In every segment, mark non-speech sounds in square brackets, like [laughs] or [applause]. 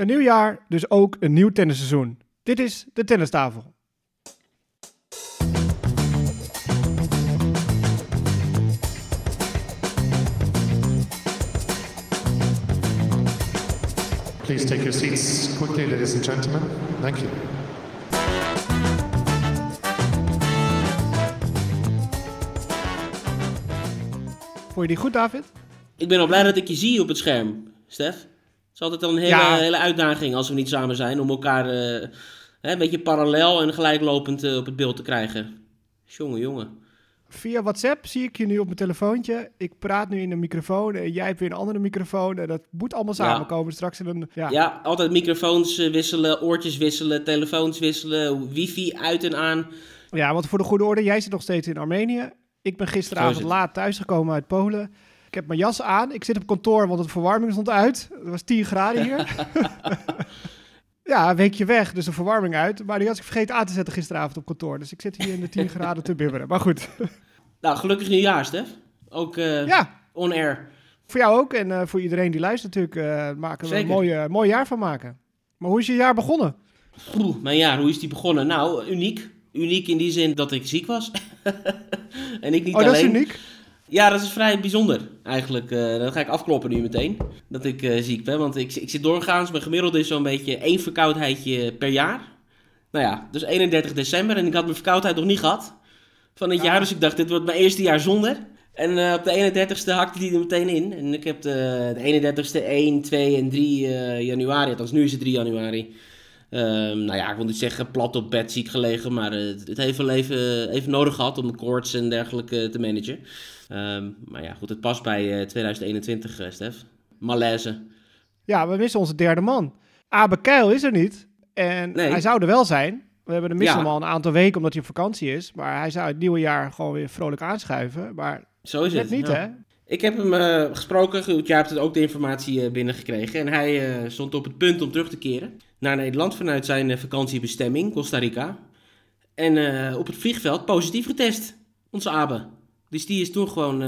Een nieuw jaar, dus ook een nieuw tennisseizoen. Dit is de tennistafel. Please take your seats quickly, ladies and gentlemen. Thank you. Vond je die goed, David? Ik ben al blij dat ik je zie op het scherm, Stef. Het is altijd al een hele, Ja. hele uitdaging als we niet samen zijn om elkaar eh, hè, een beetje parallel en gelijklopend eh, op het beeld te krijgen. Jongen, jongen. Via WhatsApp zie ik je nu op mijn telefoontje. Ik praat nu in een microfoon en jij hebt weer een andere microfoon. En dat moet allemaal Ja. samenkomen straks in een... Ja, Ja, altijd microfoons eh, wisselen, oortjes wisselen, telefoons wisselen, wifi uit en aan. Ja, want voor de goede orde, jij zit nog steeds in Armenië. Ik ben gisteravond laat thuisgekomen uit Polen. Ik heb mijn jas aan. Ik zit op kantoor, want de verwarming stond uit. Het was 10 graden hier. [laughs] ja, een weekje weg, dus de verwarming uit. Maar die was ik vergeten aan te zetten gisteravond op kantoor. Dus ik zit hier in de 10 [laughs] graden te bibberen. Maar goed, Nou, gelukkig nieuwjaar, Stef. Ook eh, ja, on air. voor jou ook. En eh, voor iedereen die luistert natuurlijk, eh, maken we Zeker. een mooi, eh, mooi jaar van maken. Maar hoe is je jaar begonnen? Oeh, mijn jaar, hoe is die begonnen? Nou, uniek. Uniek in die zin dat ik ziek was. [laughs] en ik niet oh, dat is uniek. Ja, dat is vrij bijzonder eigenlijk. Eh dat ga ik afkloppen nu meteen, dat ik eh, ziek ben. Want ik, ik zit doorgaans, mijn gemiddelde is zo'n beetje één verkoudheidje per jaar. Nou ja, dus 31 december en ik had mijn verkoudheid nog niet gehad van het jaar. Dus ik dacht, dit wordt mijn eerste jaar zonder. En eh, op de 31ste hakte die er meteen in. En ik heb de, de 31ste 1, 2 en 3 eh, januari, althans nu is het 3 januari. Ehm, nou ja, ik wil niet zeggen plat op bed ziek gelegen, maar eh, het, het heeft wel even, even nodig gehad om de koorts en dergelijke te managen. Ehm, maar ja, goed, het past bij eh, 2021, eh, Stef. Malaise. Ja, we missen onze derde man. Abe Keil is er niet. En Nee. hij zou er wel zijn. We hebben de missen Ja. hem al een aantal weken omdat hij op vakantie is. Maar hij zou het nieuwe jaar gewoon weer vrolijk aanschuiven. Maar Zo is het. niet, ja. hè? Ik heb hem eh, gesproken, goed, jij hebt ook de informatie eh, binnengekregen. En hij eh, stond op het punt om terug te keren naar Nederland vanuit zijn vakantiebestemming, Costa Rica. En op het vliegveld positief getest, onze Abe. Dus die is toen gewoon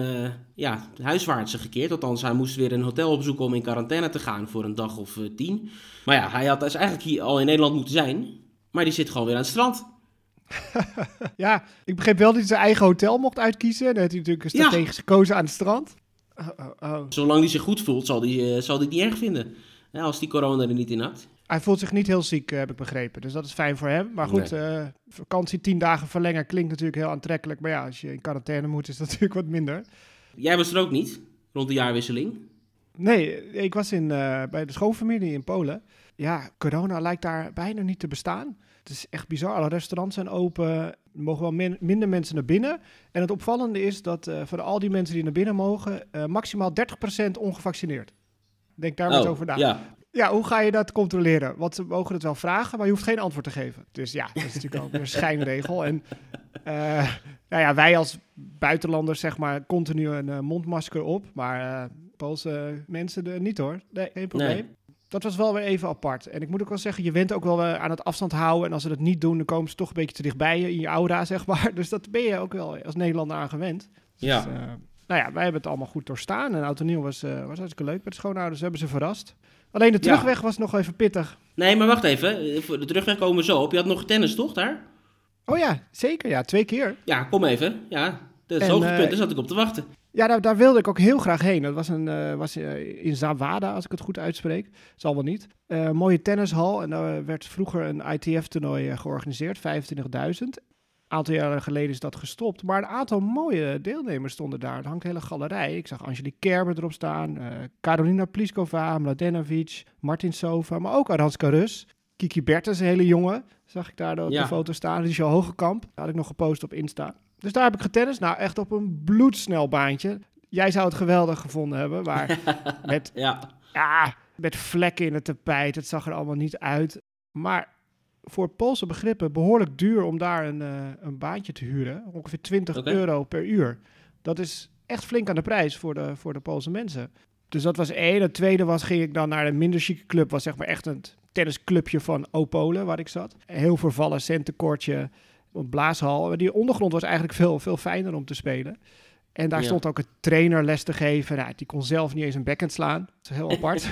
ja, huiswaarts gekeerd. Althans, hij moest weer een hotel opzoeken om in quarantaine te gaan voor een dag of tien. Maar ja, hij had dus eigenlijk hier al in Nederland moeten zijn. Maar die zit gewoon weer aan het strand. [laughs] Ja, ik begreep wel dat hij zijn eigen hotel mocht uitkiezen. En dan heeft hij natuurlijk Ja. strategisch gekozen aan het strand. Oh, oh, oh. Zolang hij zich goed voelt, zal hij, eh, zal hij het niet erg vinden. Ja, als die corona er niet in had. Hij voelt zich niet heel ziek, eh, heb ik begrepen. Dus dat is fijn voor hem. Maar goed, eh, vakantie tien dagen verlengen klinkt natuurlijk heel aantrekkelijk. Maar ja, als je in quarantaine moet, is dat [laughs] natuurlijk wat minder. Jij was er ook niet, rond de jaarwisseling. Nee, ik was in, eh, bij de schoonfamilie in Polen. Ja, corona lijkt daar bijna niet te bestaan. Het is echt bizar. Alle restaurants zijn open. Er mogen wel min- minder mensen naar binnen. En het opvallende is dat eh, van al die mensen die naar binnen mogen, eh, maximaal 30% ongevaccineerd. Denk daar maar eens over na. Ja. Oh, ja. hoe ga je dat controleren? Want ze mogen het wel vragen, maar je hoeft geen antwoord te geven. Dus ja, dat is natuurlijk ook een [laughs] schijnregel. En eh, nou ja, wij als buitenlanders zeg maar continu een mondmasker op. Maar Poolse mensen er niet hoor. Nee, geen probleem. Nee. Dat was wel weer even apart. En ik moet ook wel zeggen, je went ook wel weer aan het afstand houden. En als ze dat niet doen, dan komen ze toch een beetje te dichtbij je in je aura, [laughs] zeg maar. Dus dat ben je ook wel als Nederlander aan gewend. Dus, Ja. eh, nou ja, wij hebben het allemaal goed doorstaan. En oud en nieuw was, eh, was hartstikke leuk met de schoonouders. We hebben ze verrast. Alleen de Ja. terugweg was nog even pittig. Nee, maar wacht even. Eh, Voor de terugweg komen we zo op. Je had nog tennis, toch, daar? Oh ja, zeker. Ja, twee keer. Ja, kom even. Ja, dat is En, hoogtepunt. eh, Daar zat ik op te wachten. Ja, daar, daar wilde ik ook heel graag heen. Dat was, een, eh, was eh, in Zawada, als ik het goed uitspreek. Zal wel niet. Mooie tennishal. En daar werd vroeger een ITF-toernooi georganiseerd. 25.000. Een aantal jaren geleden is dat gestopt. Maar een aantal mooie deelnemers stonden daar. Er hangt een hele galerij. Ik zag Angelique Kerber erop staan. Karolina Pliskova, Mladenovic, Martin Sova. Maar ook Aranska Rus. Kiki Bertens, een hele jongen. Zag ik daar op Ja. de foto staan. Al Hogekamp. Had ik nog gepost op Insta. Dus daar heb ik getennist. Nou, echt op een bloedsnel baantje. Jij zou het geweldig gevonden hebben. Maar [laughs] met, Ja. ja, met vlekken in het tapijt. Het zag er allemaal niet uit. Maar voor Poolse begrippen behoorlijk duur om daar een, eh, een baantje te huren. Ongeveer 20 Oké. euro per uur. Dat is echt flink aan de prijs voor de, voor de Poolse mensen. Dus dat was één. Het tweede was, ging ik dan naar een minder chique club. Was zeg maar echt een tennisclubje van Opolen, waar ik zat. Heel vervallen centenkortje, een blaashal. Maar die ondergrond was eigenlijk veel, veel fijner om te spelen. En daar Ja. stond ook een trainer les te geven. Nou, die kon zelf niet eens een backhand slaan. Dat is heel apart. [laughs]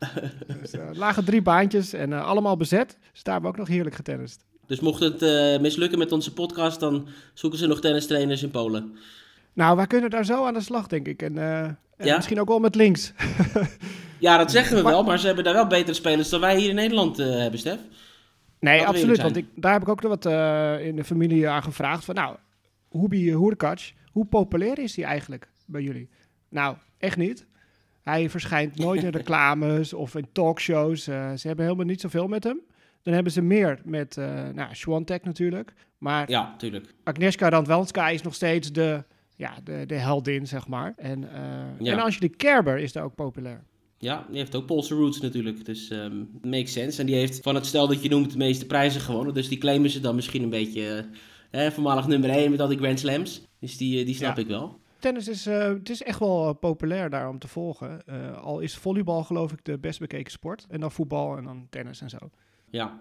[laughs] Dus, eh, lagen drie baantjes en eh, allemaal bezet. Dus daar hebben we ook nog heerlijk getennist. Dus mocht het eh, mislukken met onze podcast, dan zoeken ze nog tennistrainers in Polen. Nou, wij kunnen daar zo aan de slag, denk ik. En, en Ja? misschien ook wel met links. Ja, dat zeggen we wel, maar ze hebben daar wel betere spelers dan wij hier in Nederland hebben, Stef. Nee, absoluut. Want ik, daar heb ik ook nog wat eh, in de familie aan gevraagd. Van, nou, Hubi Hoerkac, hoe populair is hij eigenlijk bij jullie? Nou, echt niet. Hij verschijnt nooit in [laughs] reclames of in talkshows. Eh, ze hebben helemaal niet zoveel met hem. Dan hebben ze meer met, eh nou, natuurlijk. Maar Ja, tuurlijk. Agnieszka Radwanska is nog steeds de, ja, de, de heldin, zeg maar. En, eh Ja. en Angelique Kerber is daar ook populair. Ja, die heeft ook Poolse roots natuurlijk, dus ehm makes sense. En die heeft van het stel dat je noemt de meeste prijzen gewonnen, dus die claimen ze dan misschien een beetje... eh, voormalig nummer 1 met al die Grand Slams, dus die, eh, die snap Ja. ik wel. Tennis is, eh, het is echt wel populair daar om te volgen. Al is volleybal geloof ik de best bekeken sport. En dan voetbal en dan tennis en zo. Ja.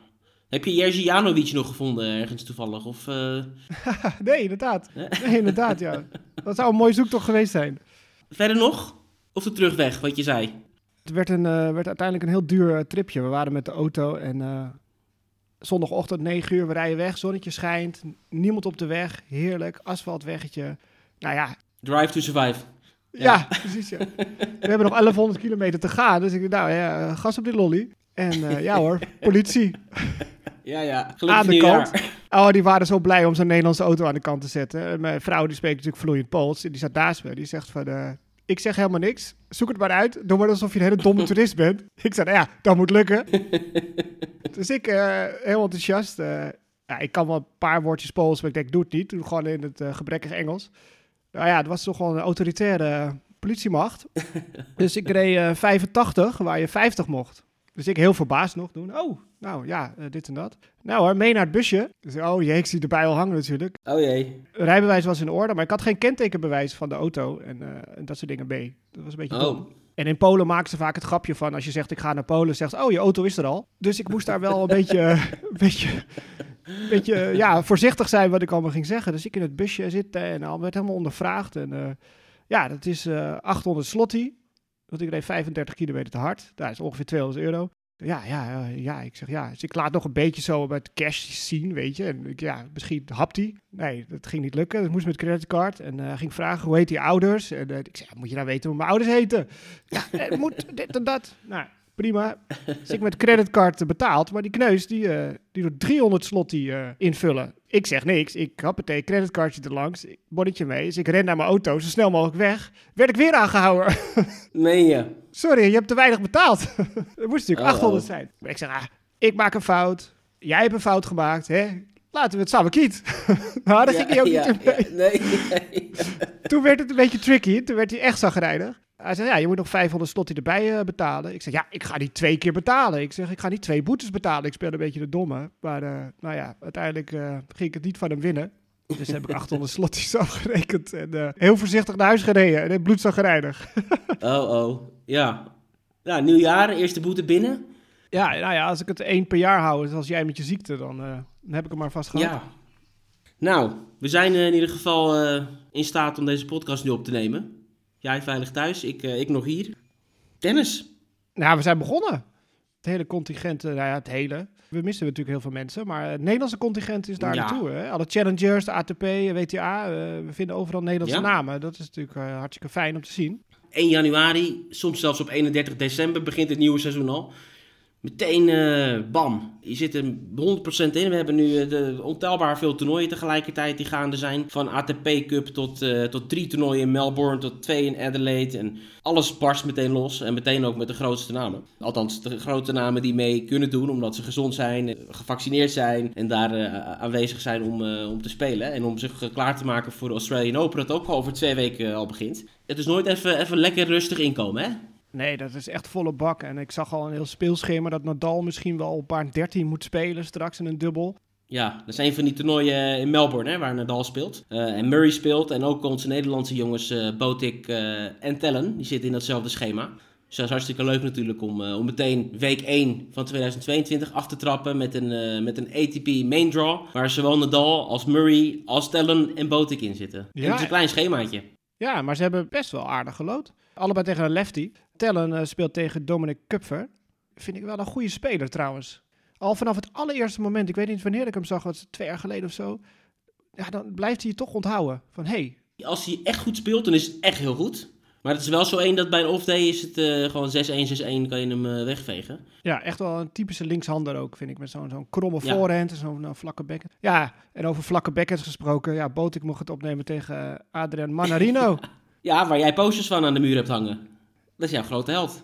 Heb je Jerzy nog gevonden ergens toevallig? Of, [laughs] nee, inderdaad. Nee, inderdaad, ja. [laughs] Dat zou een mooie zoektocht geweest zijn. verder nog? Of de terugweg, wat je zei? Het werd, een, eh, werd uiteindelijk een heel duur eh, tripje. We waren met de auto en eh, zondagochtend 9 uur, we rijden weg, zonnetje schijnt, niemand op de weg, heerlijk, asfaltweggetje. Nou ja, Drive to Survive. ja, Ja. [laughs] precies. Ja. We hebben nog 1100 kilometer te gaan, dus ik dacht, nou ja, gas op die lolly. En ja hoor, [laughs] politie. Ja, ja. Aan Gelukkig de nieuwjaar. kant. Oh, die waren zo blij om zo'n Nederlandse auto aan de kant te zetten. En mijn vrouw die spreekt natuurlijk vloeiend Pools. Die zat naast me. Die zegt van, eh, ik zeg helemaal niks. Zoek het maar uit. Doe maar alsof je een hele domme [laughs] toerist bent. Ik zei, nou ja, dat moet lukken. [laughs] dus ik eh, heel enthousiast. eh, ja, ik kan wel een paar woordjes Pools, maar ik denk, doe het niet. Doe gewoon in het eh, gebrekkig Engels. Nou ja, het was toch wel een autoritaire politiemacht. [laughs] dus ik reed eh, 85, waar je 50 mocht. Dus ik heel verbaasd nog doen. Oh, nou ja, eh, dit en dat. Nou hoor, mee naar het busje. Dus, oh jee, ik zie erbij al hangen natuurlijk. Oh jee. Rijbewijs was in orde, maar ik had geen kentekenbewijs van de auto en, eh, en dat soort dingen mee. Dat was een beetje dom. Oh. En in Polen maken ze vaak het grapje van als je zegt ik ga naar Polen, zegt ze, oh je auto is er al. Dus ik moest daar wel een beetje, [laughs] een beetje, een beetje ja, voorzichtig zijn wat ik allemaal ging zeggen. Dus ik in het busje zitten en al werd helemaal ondervraagd. En eh, ja, dat is eh 800 slotti. Want ik reed 35 kilometer te hard. Dat is ongeveer 200 euro. Ja, ja, ja, ja, ik zeg ja. Dus ik laat nog een beetje zo met cash zien, weet je. En ik, ja, misschien hapt hij. Nee, dat ging niet lukken. Dat moest met creditcard. En eh, hij ging vragen, hoe heet die ouders? En eh, ik ja, moet je nou weten hoe mijn ouders heten? Ja, [laughs] moet dit en dat. Nou, prima. Dus ik met creditcard betaald. Maar die kneus, die, eh, die doet 300 slotti eh invullen. Ik zeg niks. Ik happatee, creditcardje erlangs. Bonnetje mee. Dus ik ren naar mijn auto, zo snel mogelijk weg. Werd ik weer aangehouden. [laughs] Meen je? Sorry, je hebt te weinig betaald. Het [laughs] moest natuurlijk Oh, 800 oh. zijn. Maar ik zeg, ah, ik maak een fout. Jij hebt een fout gemaakt, hè? Laten we het samen kiet. nou, daar ging hij ook ja, niet in mee. ja, nee, nee. [laughs] Toen werd het een beetje tricky. Toen werd hij echt zagrijnig. Hij zei, ja, je moet nog 500 slotti erbij eh, betalen. Ik zeg, ja, ik ga niet twee keer betalen. Ik zeg, ik ga niet twee boetes betalen. Ik speel een beetje de domme. Maar, eh, nou ja, uiteindelijk eh, ging ik het niet van hem winnen. Dus heb ik [laughs] 800 slotties [laughs] afgerekend. En heel voorzichtig naar huis gereden. En het bloedzagrijnig. [laughs] Oh, oh. Ja. Ja, nieuwjaar, eerste boete binnen. Ja, nou ja, als ik het één per jaar hou, zoals jij met je ziekte, dan, dan heb ik hem maar vast gehad. Ja. Nou, we zijn in ieder geval in staat om deze podcast nu op te nemen. Jij veilig thuis, ik, eh, ik nog hier. Tennis. Nou, we zijn begonnen. Het hele contingent, eh, nou ja, het hele. We missen natuurlijk heel veel mensen, maar het Nederlandse contingent is daar Ja. naartoe. Hè? Alle challengers, de ATP, WTA, eh, we vinden overal Nederlandse Ja. namen. Dat is natuurlijk hartstikke fijn om te zien. 1 januari, soms zelfs op 31 december begint het nieuwe seizoen al. Meteen, eh, bam, je zit er 100% in. We hebben nu eh, de ontelbaar veel toernooien tegelijkertijd die gaande zijn. Van ATP Cup tot, eh, tot drie toernooien in Melbourne, tot twee in Adelaide. En alles barst meteen los en meteen ook met de grootste namen. Althans, de grote namen die mee kunnen doen omdat ze gezond zijn, gevaccineerd zijn en daar aanwezig zijn om, om te spelen. En om zich klaar te maken voor de Australian Open, dat ook over twee weken al begint. Het is nooit even, even lekker rustig inkomen, hè? Nee, dat is echt volle bak. En ik zag al een heel speelschema dat Nadal misschien wel op baan 13 moet spelen straks in een dubbel. Ja, dat is een van die toernooien in Melbourne, hè, waar Nadal speelt. Eh, en Murray speelt. En ook onze Nederlandse jongens, eh Botik eh, en Tellen, die zitten in datzelfde schema. Dus dat is hartstikke leuk natuurlijk om, eh, om meteen week 1 van 2022 af te trappen met een, eh, met een ATP main draw. Waar zowel Nadal als Murray als Tellen en Botik in zitten. En Ja. het is een klein schemaatje. Ja, maar ze hebben best wel aardig gelood. Allebei tegen een lefty. Tellen eh, speelt tegen Dominic Kupfer. vind ik wel een goede speler trouwens. Al vanaf het allereerste moment, ik weet niet wanneer ik hem zag, wat twee jaar geleden of zo. Ja, dan blijft hij je toch onthouden. Van, hey, Als hij echt goed speelt, dan is het echt heel goed. Maar het is wel zo één dat bij een off-day is het eh, gewoon 6-1, 6-1, kan je hem eh, wegvegen. Ja, echt wel een typische linkshander ook, vind ik. Met zo'n zo'n kromme Ja. voorhand en zo'n eh, vlakke bekken. Ja, en over vlakke bekkens gesproken. Ja, Botik mocht het opnemen tegen Adrian Manarino. [laughs] Ja, waar jij posters van aan de muur hebt hangen. Dat is jouw grote held. [laughs]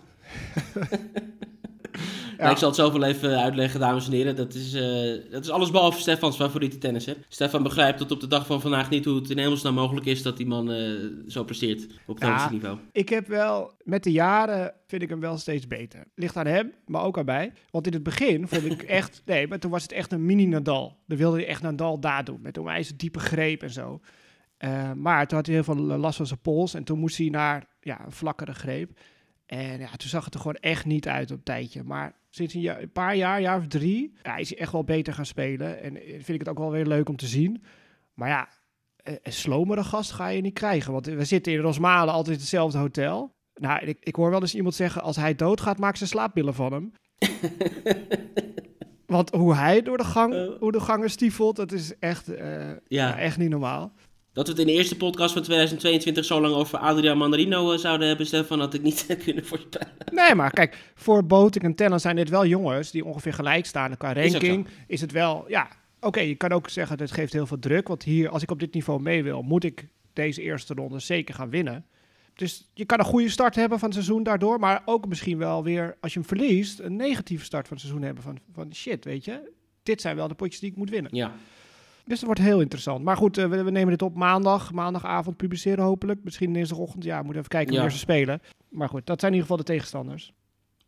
Nou, ik zal het zoveel even uitleggen, dames en heren. Dat is, eh, dat is alles behalve Stefans favoriete tennisser. Stefan begrijpt tot op de dag van vandaag niet hoe het in hemelsnaam mogelijk is dat die man eh, zo presteert op Ja. tennisniveau. ik heb wel, met de jaren vind ik hem wel steeds beter. Ligt aan hem, maar ook aan mij. Want in het begin vond ik [laughs] echt, nee, maar toen was het echt een mini-Nadal. Dan wilde hij echt Nadal daar doen, met een ijzer diepe greep en zo. Eh, maar toen had hij heel veel last van zijn pols en toen moest hij naar ja, een vlakkere greep. En ja, toen zag het er gewoon echt niet uit op een tijdje. Maar sinds een, jaar- een paar jaar, jaar of drie, ja, is hij echt wel beter gaan spelen. En eh, vind ik het ook wel weer leuk om te zien. Maar ja, eh, een slomere gast ga je niet krijgen. Want we zitten in Rosmalen altijd in hetzelfde hotel. Nou, ik, ik hoor wel eens iemand zeggen, als hij doodgaat, maak ze slaappillen van hem. [laughs] Want hoe hij door de, gang, Eh. hoe de gangen stiefelt, dat is echt, ja, echt niet normaal. Dat we het in de eerste podcast van 2022 zo lang over Adriaan Mandarino eh, zouden hebben, Stefan, had ik niet [laughs] kunnen voorspellen. Nee, maar kijk, voor Botik en Tellen zijn dit wel jongens die ongeveer gelijk staan. Qua ranking is, het wel, ja, oké, je kan ook zeggen dat het geeft heel veel druk. Want hier, als ik op dit niveau mee wil, moet ik deze eerste ronde zeker gaan winnen. Dus je kan een goede start hebben van het seizoen daardoor. Maar ook misschien wel weer, als je hem verliest, een negatieve start van het seizoen hebben. Van, van shit, weet je, dit zijn wel de potjes die ik moet winnen. Ja, Dus dat wordt heel interessant. Maar goed, eh, we, we nemen dit op maandag. Maandagavond publiceren hopelijk. Misschien dinsdagochtend. Ja, we moeten even kijken Ja. ze spelen. Maar goed, dat zijn in ieder geval de tegenstanders.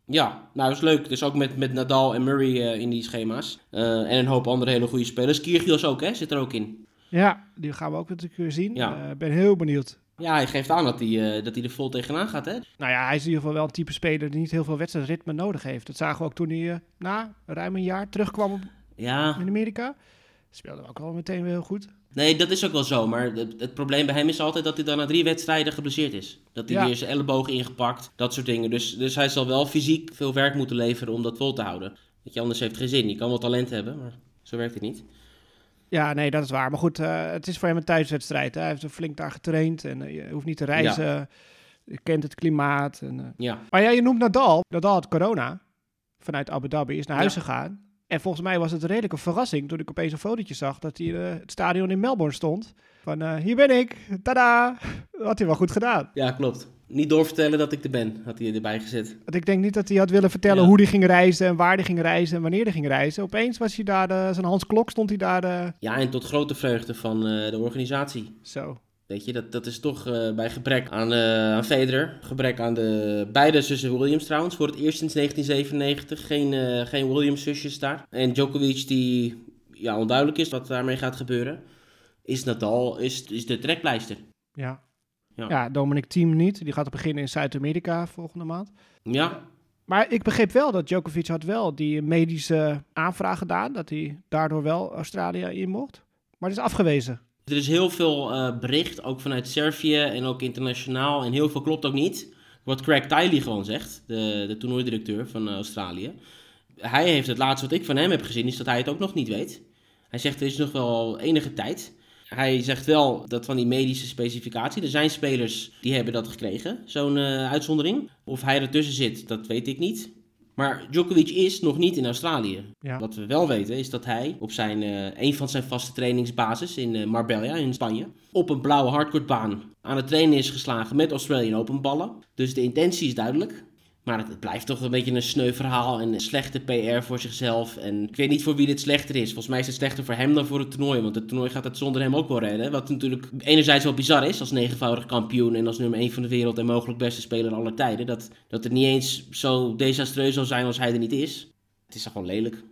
ja nou dat is leuk. Dus ook met, met Nadal en Murray eh, in die schema's. Eh, en een hoop andere hele goede spelers. Kyrgios ook, hè, zit er ook in. Ja, die gaan we ook natuurlijk weer zien. Ik Ja. ben heel benieuwd. Ja, hij geeft aan dat hij, dat hij er vol tegenaan gaat, hè? Nou ja, hij is in ieder geval wel een type speler die niet heel veel wedstrijdritme nodig heeft. Dat zagen we ook toen hij na ruim een jaar terugkwam op- Ja, in Amerika. Speelde ook al meteen weer heel goed. nee, dat is ook wel zo. Maar het, het probleem bij hem is altijd dat hij dan na drie wedstrijden geblesseerd is. Dat hij Ja. weer zijn elleboog ingepakt, dat soort dingen. Dus, dus hij zal wel fysiek veel werk moeten leveren om dat vol te houden. Want je, anders heeft geen zin. Je kan wel talent hebben, maar zo werkt het niet. Ja, nee, dat is waar. Maar goed, eh, het is voor hem een thuiswedstrijd. Hè. Hij heeft er flink daar getraind en eh, je hoeft niet te reizen. Je kent het klimaat. En, eh. Ja, Maar ja, je noemt Nadal. Nadal had corona vanuit Abu Dhabi, is naar huis Ja. gegaan. En volgens mij was het redelijk een verrassing toen ik opeens een fotootje zag dat hij eh, het stadion in Melbourne stond. Van, eh, hier ben ik, tada! Dat had hij wel goed gedaan. ja klopt. Niet doorvertellen dat ik er ben, had hij erbij gezet. Want ik denk niet dat hij had willen vertellen Ja. hoe hij ging reizen en waar hij ging reizen en wanneer hij ging reizen. Opeens was hij daar, eh, zijn Hans Klok stond hij daar, eh, Ja, en tot grote vreugde van de organisatie. zo. Weet je, dat, dat is toch eh, bij gebrek aan, eh aan Federer, gebrek aan de beide zussen Williams trouwens, voor het eerst sinds 1997 geen, eh, geen Williams-zusjes daar. En Djokovic die ja, onduidelijk is wat daarmee gaat gebeuren, is Nadal is, is de trekpleister. Ja. Ja. Ja. Dominic Thiem niet. Die gaat beginnen in Zuid-Amerika volgende maand. Ja, Maar ik begreep wel dat Djokovic had wel die medische aanvraag gedaan. Dat hij daardoor wel Australië in mocht. Maar het is afgewezen. Er is heel veel eh, bericht, ook vanuit Servië en ook internationaal, en heel veel klopt ook niet. Wat Craig Tiley gewoon zegt, de, de toernooidirecteur van eh, Australië. Hij heeft het laatste wat ik van hem heb gezien, is dat hij het ook nog niet weet. Hij zegt er is nog wel enige tijd. Hij zegt wel dat van die medische specificatie, er zijn spelers die hebben dat gekregen, zo'n eh, uitzondering. Of hij ertussen zit, dat weet ik niet. Maar Djokovic is nog niet in Australië. Ja. Wat we wel weten is dat hij op zijn, eh, een van zijn vaste trainingsbasis in eh, Marbella in Spanje op een blauwe hardcourtbaan aan het trainen is geslagen met Australian Open ballen. Dus de intentie is duidelijk. Maar het, blijft toch een beetje een sneu verhaal en een slechte PR voor zichzelf. En ik weet niet voor wie dit slechter is. Volgens mij is het slechter voor hem dan voor het toernooi. Want het toernooi gaat het zonder hem ook wel redden. Wat natuurlijk enerzijds wel bizar is als negenvoudig kampioen en als nummer 1 van de wereld en mogelijk beste speler aller tijden. Dat, dat het niet eens zo desastreus zal zijn als hij er niet is. Het is toch gewoon lelijk.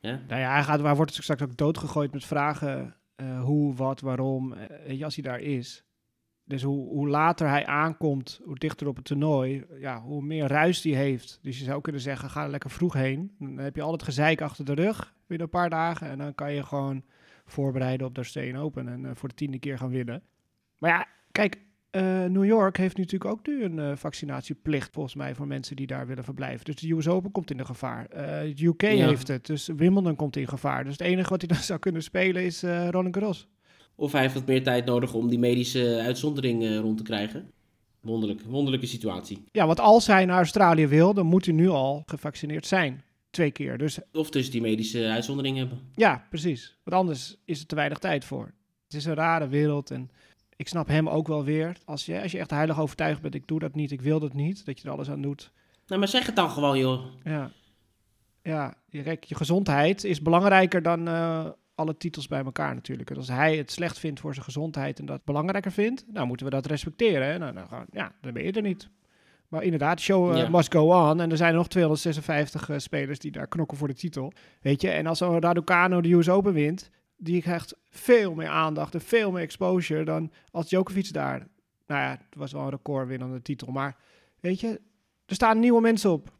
Ja? Nou ja, hij, gaat, hij wordt straks ook doodgegooid met vragen. eh, hoe, wat, waarom. als hij daar is. Dus hoe, hoe later hij aankomt, hoe dichter op het toernooi, ja, hoe meer ruis hij heeft. Dus je zou kunnen zeggen, ga er lekker vroeg heen. Dan heb je al het gezeik achter de rug, binnen een paar dagen. En dan kan je gewoon voorbereiden op de Australian Open en eh, voor de tiende keer gaan winnen. Maar ja, kijk, Eh, New York heeft natuurlijk ook nu een eh, vaccinatieplicht, volgens mij, voor mensen die daar willen verblijven. Dus de US Open komt in de gevaar. Het UK Ja. heeft het, dus Wimbledon komt in gevaar. Dus het enige wat hij dan [laughs] zou kunnen spelen is Roland Garros. Of hij heeft wat meer tijd nodig om die medische uitzondering eh, rond te krijgen. Wonderlijk, wonderlijke situatie. Ja, want als hij naar Australië wil, dan moet hij nu al gevaccineerd zijn. Twee keer. Dus Of dus die medische uitzondering hebben. ja, precies. Want anders is er te weinig tijd voor. Het is een rare wereld en ik snap hem ook wel weer. Als je, als je echt heilig overtuigd bent, ik doe dat niet, ik wil dat niet, dat je er alles aan doet. Nou, maar zeg het dan gewoon, joh. Ja, ja je, kijk, je gezondheid is belangrijker dan eh, alle titels bij elkaar natuurlijk. En als hij het slecht vindt voor zijn gezondheid en dat belangrijker vindt, nou moeten we dat respecteren. Hè? Nou, dan, gaan- ja, dan ben je er niet. Maar inderdaad, show eh, Ja. must go on. En er zijn nog 256 eh, spelers die daar knokken voor de titel. Weet je, en als zo'n Raducano de US Open wint, die krijgt veel meer aandacht en veel meer exposure dan als Djokovic daar. Nou ja, het was wel een recordwinnende titel, maar weet je, er staan nieuwe mensen op.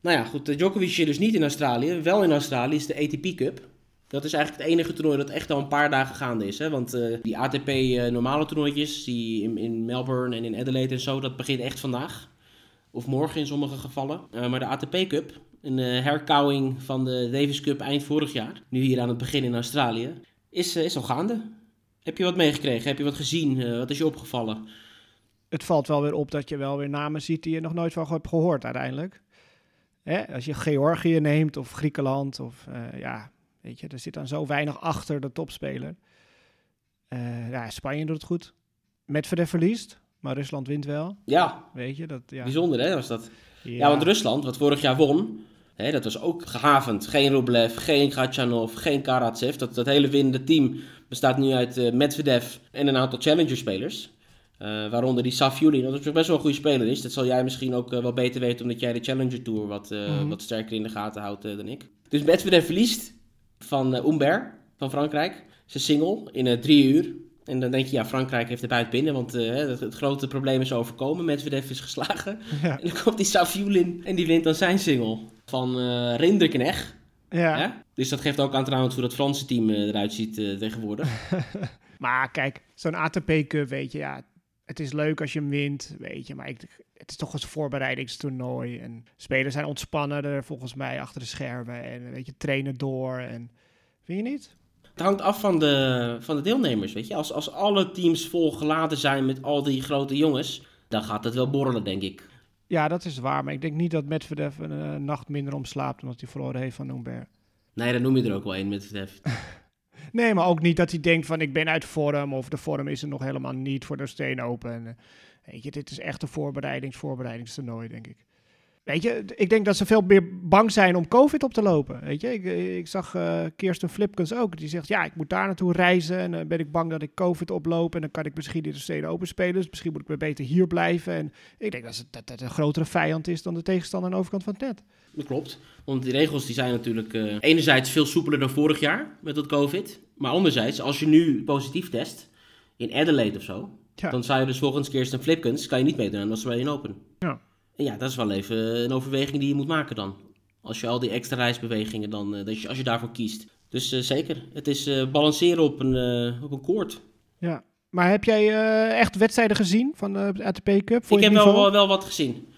Nou ja, goed. eh, Djokovic is dus niet in Australië. Wel in Australië is de ATP Cup. Dat is eigenlijk het enige toernooi dat echt al een paar dagen gaande is. Hè? Want eh, die ATP eh, normale toernooitjes, die in, in Melbourne en in Adelaide en zo, dat begint echt vandaag. Of morgen in sommige gevallen. Eh, maar de ATP Cup, een herkauwing van de Davis Cup eind vorig jaar, nu hier aan het begin in Australië, is, is al gaande. Heb je wat meegekregen? Heb je wat gezien? Wat is je opgevallen? het valt wel weer op dat je wel weer namen ziet die je nog nooit van hebt gehoord uiteindelijk. Hè? Als je Georgië neemt of Griekenland of ja, weet je, er zit dan zo weinig achter de topspeler. Eh, ja, Spanje doet het goed. Medvedev verliest, maar Rusland wint wel. Ja, Weet je, dat ja. bijzonder hè was dat. Ja, want Rusland, wat vorig jaar won, hè, dat was ook gehavend. Geen Rublev, geen Khachanov, geen Karatsev. Dat, dat hele winnende team bestaat nu uit eh, Medvedev en een aantal challenger-spelers. Eh, waaronder die Safiullin, dat is best wel een goede speler is. Dat zal jij misschien ook wel beter weten, omdat jij de Challenger Tour wat, Mhm. wat sterker in de gaten houdt dan ik. Dus Medvedev verliest van Humbert van Frankrijk. Zijn single in eh, drie uur. En dan denk je, ja, Frankrijk heeft de buit binnen, want eh, het, het grote probleem is overkomen. Medvedev is geslagen. [laughs] Ja. En dan komt die Safiullin en die wint dan zijn single van eh Rinderknecht. Ja. Dus dat geeft ook aan trouwens hoe dat Franse team eruit ziet tegenwoordig. [laughs] Maar kijk, zo'n ATP Cup, weet je, ja, het is leuk als je hem wint, weet je, maar ik, het is toch een voorbereidingstoernooi en spelers zijn ontspannender volgens mij achter de schermen en weet je, trainen door en vind je niet? Het hangt af van de, van de deelnemers, weet je. Als, als alle teams vol geladen zijn met al die grote jongens, dan gaat het wel borrelen, denk ik. Ja, dat is waar, maar ik denk niet dat Medvedev een eh, nacht minder omslaapt omdat hij verloren heeft van Humbert. Nee, dan noem je er ook wel één met Medvedev. [laughs] Nee, maar ook niet dat hij denkt van ik ben uit vorm of de vorm is er nog helemaal niet voor de Steen Open. Eh, weet je, dit is echt een voorbereidings voorbereidingstoernooi, denk ik. Weet je, ik denk dat ze veel meer bang zijn om COVID op te lopen. Weet je, ik, ik zag eh Kirsten Flipkens ook. Die zegt, ja, ik moet daar naartoe reizen en dan ben ik bang dat ik COVID oploop. En dan kan ik misschien in de Steden Open spelen. Dus misschien moet ik weer beter hier blijven. En ik denk dat het, dat een grotere vijand is dan de tegenstander aan de overkant van het net. Dat klopt. Want die regels die zijn natuurlijk eh, enerzijds veel soepeler dan vorig jaar met dat COVID. Maar anderzijds, als je nu positief test in Adelaide of zo, Ja. dan zou je dus volgens Kirsten Flipkens, kan je niet meedoen aan de Australian Open. Ja. En ja, dat is wel even een overweging die je moet maken dan. Als je al die extra reisbewegingen dan, eh, dat je, als je daarvoor kiest. Dus eh, zeker, het is eh, balanceren op een, op een koord. Ja. Maar heb jij echt wedstrijden gezien van de ATP Cup? Voor ik heb niveau? wel, wel wat gezien.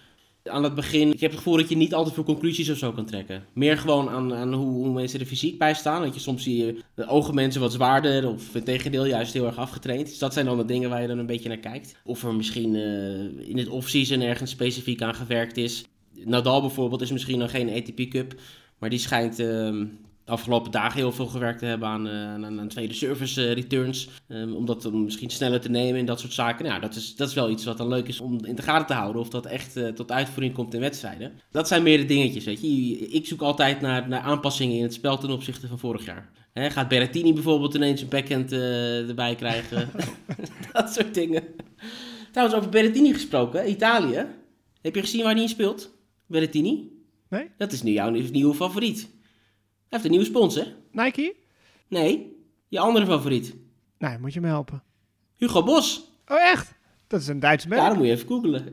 Aan het begin, ik heb het gevoel dat je niet altijd veel conclusies of zo kan trekken. Meer gewoon aan, aan hoe, hoe mensen er fysiek bij staan. Want je soms zie je de ogen mensen wat zwaarder of in tegendeel juist heel erg afgetraind. Dus dat zijn dan de dingen waar je dan een beetje naar kijkt. Of er misschien eh, in het off-season ergens specifiek aan gewerkt is. Nadal bijvoorbeeld is misschien nog geen ATP Cup, maar die schijnt ehm, afgelopen dagen heel veel gewerkt te hebben aan, eh, aan, aan tweede service eh, returns. Ehm, om dat dan misschien sneller te nemen en dat soort zaken. Nou, dat is, dat is wel iets wat dan leuk is om in de gaten te houden. Of dat echt eh, tot uitvoering komt in wedstrijden. Dat zijn meer de dingetjes, weet je. Ik zoek altijd naar, naar aanpassingen in het spel ten opzichte van vorig jaar. Gaat Berrettini bijvoorbeeld ineens een backhand eh, erbij krijgen? [laughs] [laughs] dat soort dingen. Trouwens, over Berrettini gesproken, Italië. Heb je gezien waar hij in speelt? Berrettini? Nee? Dat is nu jouw nieuwe favoriet. Heeft een nieuwe sponsor. Nike? Nee, je andere favoriet. Nee, moet je me helpen. Hugo Bos. Oh, echt? Dat is een Duits merk. Ja, dan moet je even googlen.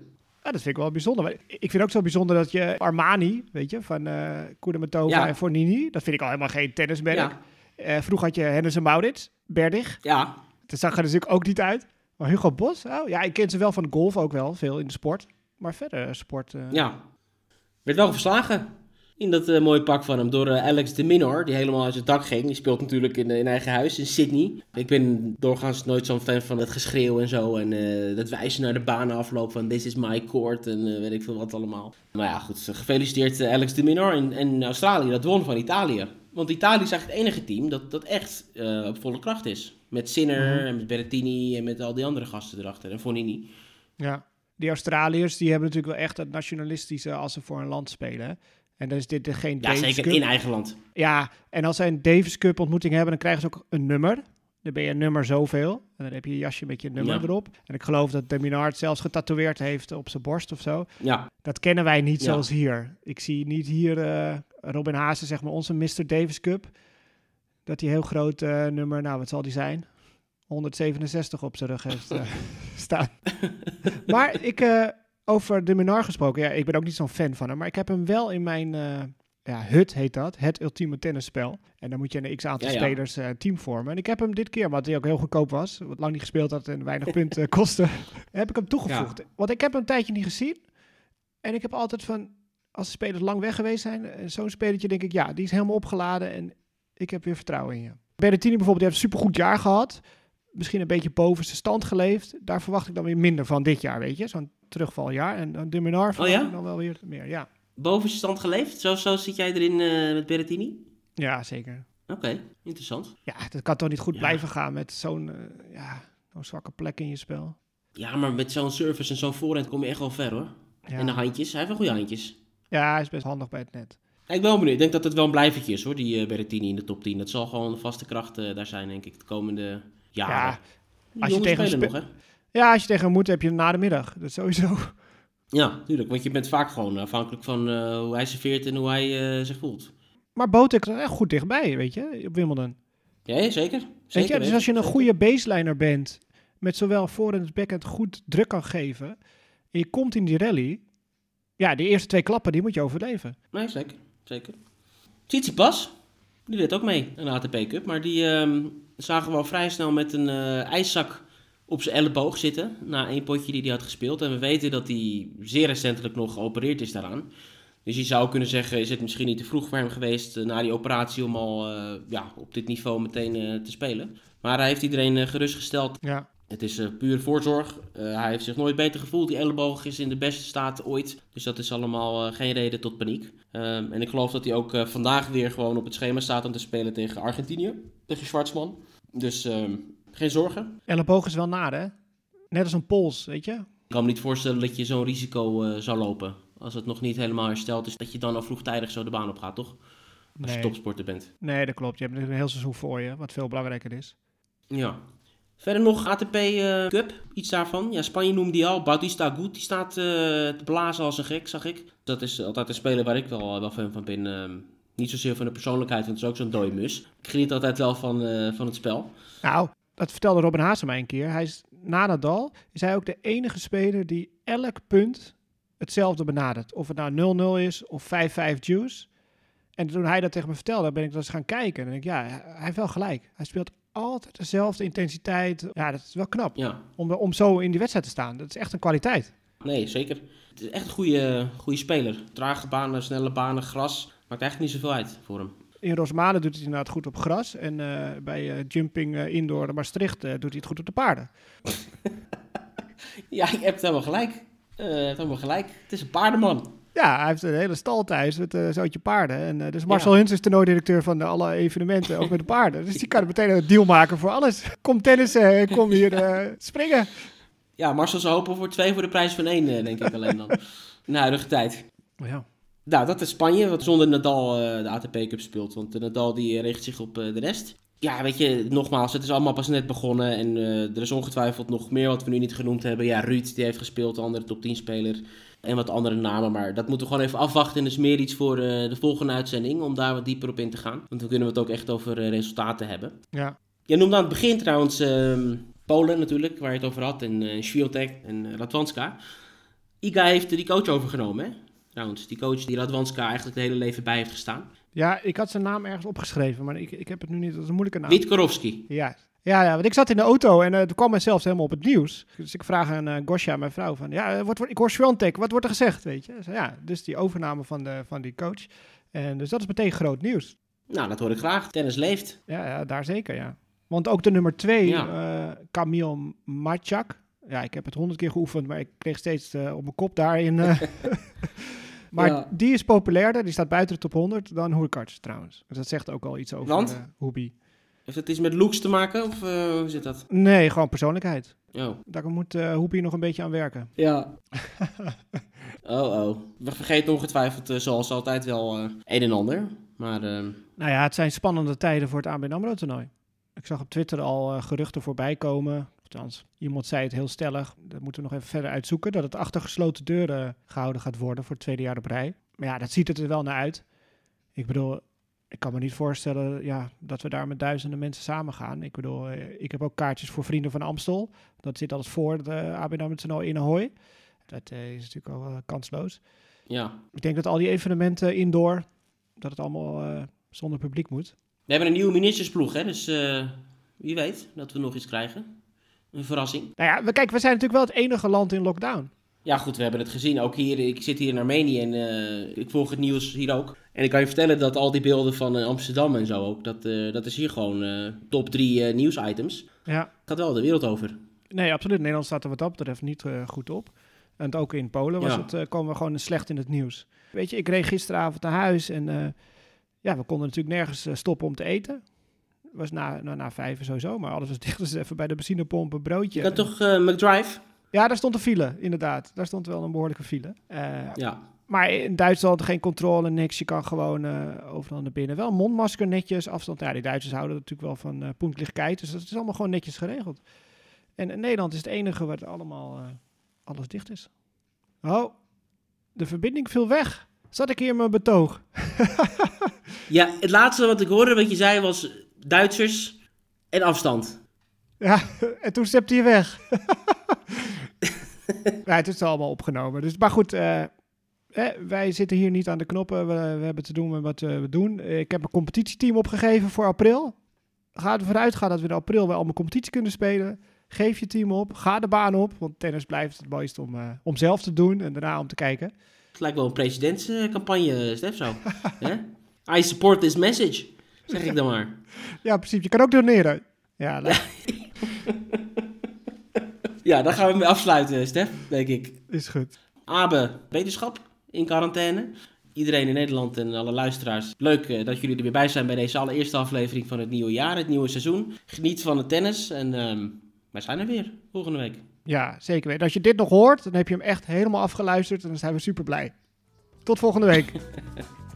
Ja, dat vind ik wel bijzonder. Maar Ik vind het ook zo bijzonder dat je Armani, weet je, van eh Kudermetova Ja. en Fornini, dat vind ik al helemaal geen tennismerk. Ja, Eh, vroeger had je Henderson Maurits, Berdig. ja. Dat zag er natuurlijk ook niet uit. Maar Hugo Bos? Oh, ja, ik ken ze wel van de golf ook wel, veel in de sport. Maar verder eh, sport... Ja. Werd wel verslagen in dat eh, mooie pak van hem door eh, Alex de Minor, die helemaal uit het dak ging. Die speelt natuurlijk in, in eigen huis in Sydney. Ik ben doorgaans nooit zo'n fan van het geschreeuw en zo. En eh, dat wijzen naar de banen afloop van this is my court en eh, weet ik veel wat allemaal. Maar ja, goed. Gefeliciteerd eh, Alex de Minor en, en Australië. Dat won van Italië. Want Italië is eigenlijk het enige team dat, dat echt eh, op volle kracht is. Met Sinner Mhm. en met Berrettini en met al die andere gasten erachter. En Fonini. Ja, die Australiërs die hebben natuurlijk wel echt het nationalistische als ze voor een land spelen. En dan is dit geen Ja, Davis zeker Cup. in eigen land. Ja, en als zij een Davis Cup ontmoeting hebben, dan krijgen ze ook een nummer. Dan ben je nummer zoveel. En dan heb je je jasje met je nummer Ja. erop. En ik geloof dat de Minard zelfs getatoeëerd heeft op zijn borst of zo. Ja, Dat kennen wij niet Ja. zoals hier. Ik zie niet hier eh, Robin Haase, zeg maar, onze Mr. Davis Cup. Dat hij heel groot eh, nummer, nou wat zal die zijn? 167 op zijn rug heeft eh, [laughs] staan. [laughs] maar ik, over de Minar gesproken, ja, ik ben ook niet zo'n fan van hem. Maar ik heb hem wel in mijn, eh, ja, HUT heet dat, het ultieme tennisspel. En dan moet je een x-aantal Ja, ja. spelers eh, team vormen. En ik heb hem dit keer, wat hij ook heel goedkoop was, wat lang niet gespeeld had en weinig punten [laughs] kostte, heb ik hem toegevoegd. Want ik heb hem een tijdje niet gezien. En ik heb altijd van, als de spelers lang weg geweest zijn, eh, zo'n spelertje denk ik, ja, die is helemaal opgeladen en ik heb weer vertrouwen in je. Berrettini bijvoorbeeld, die heeft een supergoed jaar gehad. Misschien een beetje boven zijn stand geleefd. Daar verwacht ik dan weer minder van dit jaar, weet je. Zo'n terugvaljaar. En dan de Minar verwacht ja? dan wel weer meer, ja. boven zijn stand geleefd. Zo, zo zit jij erin eh, met Berrettini? Ja, zeker. Oké, interessant. Ja, dat kan toch niet goed Ja. blijven gaan met zo'n eh, ja, zo'n zwakke plek in je spel. Ja, maar met zo'n service en zo'n voorhand kom je echt wel ver hoor. Ja. En de handjes, hij heeft wel goede handjes. ja, hij is best handig bij het net. Ik ben wel benieuwd. Ik denk dat het wel een blijvertje is hoor, die eh, Berrettini in de top 10. Dat zal gewoon een vaste kracht eh, daar zijn, denk ik, de komende jaren. Ja, als je tegen nog, hè? Ja, als je tegen hem moet, heb je hem na de middag. Dat sowieso. Ja, tuurlijk. Want je bent vaak gewoon afhankelijk van eh, hoe hij serveert en hoe hij eh, zich voelt. Maar Botek is echt goed dichtbij, weet je, op Wimbledon. Ja, ja, zeker. Weet zeker je, dus als je een Zeker. goede baseliner bent, met zowel voor- en backhand goed druk kan geven, en je komt in die rally, ja, die eerste twee klappen, die moet je overleven. Nee, zeker. zeker. Tsitsipas, die deed ook mee de ATP Cup. Maar die ehm, zagen we al vrij snel met een eh, ijszak op zijn elleboog zitten. Na één potje die hij had gespeeld. En we weten dat hij zeer recentelijk nog geopereerd is daaraan. Dus je zou kunnen zeggen, is het misschien niet te vroeg voor hem geweest eh, na die operatie om al eh, ja, op dit niveau meteen eh, te spelen. Maar hij heeft iedereen gerustgesteld Ja, het is puur voorzorg. Hij heeft zich nooit beter gevoeld. Die elleboog is in de beste staat ooit. Dus dat is allemaal geen reden tot paniek. Ehm, en ik geloof dat hij ook vandaag weer gewoon op het schema staat om te spelen tegen Argentinië. Tegen Schwarzman. Dus ehm, geen zorgen. elleboog is wel naar, hè? Net als een pols, weet je? Ik kan me niet voorstellen dat je zo'n risico eh, zou lopen. Als het nog niet helemaal hersteld is. Dat je dan al vroegtijdig zo de baan op gaat, toch? Als je topsporter bent. Nee, dat klopt. Je hebt een heel seizoen voor je, wat veel belangrijker is. Ja. Verder nog ATP eh, Cup, iets daarvan. Ja, Spanje noemde die al. Bautista Agut, die staat eh, te blazen als een gek, zag ik. Dat is altijd een speler waar ik wel, wel fan van ben. Ehm, niet zozeer van de persoonlijkheid, want het is ook zo'n dode mus. Ik geniet altijd wel van, eh, van het spel. Nou, dat vertelde Robin Haase mij een keer. Hij is, na Nadal is hij ook de enige speler die elk punt hetzelfde benadert. Of het nou 0-0 is of 5-5 juice. En toen hij dat tegen me vertelde, ben ik dat eens gaan kijken. En denk ik, ja, hij heeft wel gelijk. Hij speelt altijd dezelfde intensiteit. Ja, dat is wel knap. Ja, Om, om zo in die wedstrijd te staan. Dat is echt een kwaliteit. nee, zeker. Het is echt een goede, goede speler. Trage banen, snelle banen, gras. Maakt eigenlijk niet zoveel uit voor hem. In Rosmalen doet hij het inderdaad goed op gras. En eh, bij eh, Jumping eh, Indoor Maastricht doet hij het goed op de paarden. [laughs] Ja, je hebt helemaal gelijk. Je hebt helemaal gelijk. Het is een paardenman. Ja, hij heeft een hele stal thuis met een zootje paarden. En dus Marcel Ja. Huns is toernooidirecteur van alle evenementen, ook met de paarden. Dus die kan meteen een deal maken voor alles. [laughs] Kom tennissen, kom hier springen. Ja, Marcel zou hopen voor twee voor de prijs van één, denk ik alleen dan. [laughs] De huidige tijd. Ja. Nou, dat is Spanje, wat zonder Nadal eh, de ATP Cup speelt. Want de Nadal die richt zich op eh, de rest. Ja, weet je, nogmaals, het is allemaal pas net begonnen. En eh, er is ongetwijfeld nog meer wat we nu niet genoemd hebben. Ja, Ruud, die heeft gespeeld, de andere top 10 speler. En wat andere namen, maar dat moeten we gewoon even afwachten. En is meer iets voor eh, de volgende uitzending, om daar wat dieper op in te gaan. Want dan kunnen we het ook echt over eh, resultaten hebben. Ja. Je noemde aan het begin trouwens ehm, Polen natuurlijk, waar je het over had. En uh, Swiatek en Radwanska. Iga heeft die coach overgenomen, hè? Trouwens, die coach die Radwanska eigenlijk het hele leven bij heeft gestaan. ja, ik had zijn naam ergens opgeschreven, maar ik, ik heb het nu niet. Dat is een moeilijke naam. Witkorowski. Ja, Ja, ja, want ik zat in de auto en uh, toen kwam hij zelfs helemaal op het nieuws. Dus ik vraag aan uh, Gosja, mijn vrouw, van ja, wat, wordt, ik hoor Swantek, wat wordt er gezegd, weet je? Ja, dus die overname van, de, van die coach. En dus dat is meteen groot nieuws. Nou, dat hoor ik graag. Tennis leeft. Ja, ja daar zeker, ja. Want ook de nummer twee, ja. uh, Camille Machak. Ja, ik heb het honderd keer geoefend, maar ik kreeg steeds op mijn kop daarin. [laughs] maar ja. die is populairder, die staat buiten de top 100 dan Hurkacz trouwens. Dus dat zegt ook al iets over Want? Hobie. Heeft het iets met looks te maken of uh, hoe zit dat? Nee, gewoon persoonlijkheid. Oh. Daar moet uh, Hoepie nog een beetje aan werken. Ja. [laughs] oh, oh. We vergeten ongetwijfeld, uh, zoals altijd, wel een en ander. Maar, nou ja, het zijn spannende tijden voor het ABN AMRO-toernooi. Ik zag op Twitter al geruchten voorbij komen. Althans, iemand zei het heel stellig. Dat moeten we nog even verder uitzoeken. Dat het achter gesloten deuren gehouden gaat worden voor het tweede jaar op rij. Maar ja, dat ziet het er wel naar uit. Ik bedoel, ik kan me niet voorstellen ja, dat we daar met duizenden mensen samen gaan. Ik bedoel, ik heb ook kaartjes voor Vrienden van Amstel. Dat zit altijd voor de AMRO toernooi in Ahoy. Dat uh, is natuurlijk al uh, kansloos. Ja. Ik denk dat al die evenementen indoor, dat het allemaal uh, zonder publiek moet. We hebben een nieuwe ministersploeg, hè? dus wie weet dat we nog iets krijgen. Een verrassing. Nou ja, we, kijk, we zijn natuurlijk wel het enige land in lockdown. Ja, goed, we hebben het gezien. Ook hier, ik zit hier in Armenië en uh, ik volg het nieuws hier ook. En ik kan je vertellen dat al die beelden van uh, Amsterdam en zo ook, dat, uh, dat is hier gewoon top drie nieuwsitems. Ja. Gaat wel de wereld over. Nee, absoluut. Nederland staat er wat dat betreft niet goed op. En ook in Polen was ja. het, komen we gewoon slecht in het nieuws. Weet je, ik reed gisteravond naar huis en ja, we konden natuurlijk nergens stoppen om te eten. Was na, na, na vijf sowieso, maar alles was [laughs] dicht. Dus even bij de benzinepomp een broodje. Je kan toch McDrive? Ja, daar stond een file, inderdaad. Daar stond wel een behoorlijke file. Uh, ja. Maar in Duitsland geen controle, niks. Je kan gewoon uh, overal naar binnen. Wel mondmasker netjes, afstand. Ja, die Duitsers houden natuurlijk wel van uh. Dus dat is allemaal gewoon netjes geregeld. En in Nederland is het enige waar allemaal alles dicht is. Oh, de verbinding viel weg. Zat ik hier in mijn betoog? [laughs] ja, het laatste wat ik hoorde wat je zei was Duitsers en afstand. Ja, [laughs] en toen stepte je weg. [laughs] ja, het is allemaal opgenomen. Dus, maar goed, uh, eh, wij zitten hier niet aan de knoppen. We, we hebben te doen met wat we doen. Ik heb een competitieteam opgegeven voor april. Ga ervan uitgaan dat we in april wel allemaal competitie kunnen spelen. Geef je team op. Ga de baan op. Want tennis blijft het mooist om, uh, om zelf te doen en daarna om te kijken. Het lijkt wel een presidentscampagne, Stef, zo. [laughs] I support this message, zeg ik dan maar. [laughs] Ja, precies. Je kan ook doneren. Ja, [laughs] ja, daar gaan we mee afsluiten, Stef, denk ik. Is goed. Abe, wetenschap in quarantaine. Iedereen in Nederland en alle luisteraars, leuk uh, dat jullie er weer bij zijn bij deze allereerste aflevering van het nieuwe jaar, het nieuwe seizoen. Geniet van het tennis en uh, wij zijn er weer volgende week. Ja, zeker weten. Als je dit nog hoort, dan heb je hem echt helemaal afgeluisterd en dan zijn we super blij. Tot volgende week. [laughs]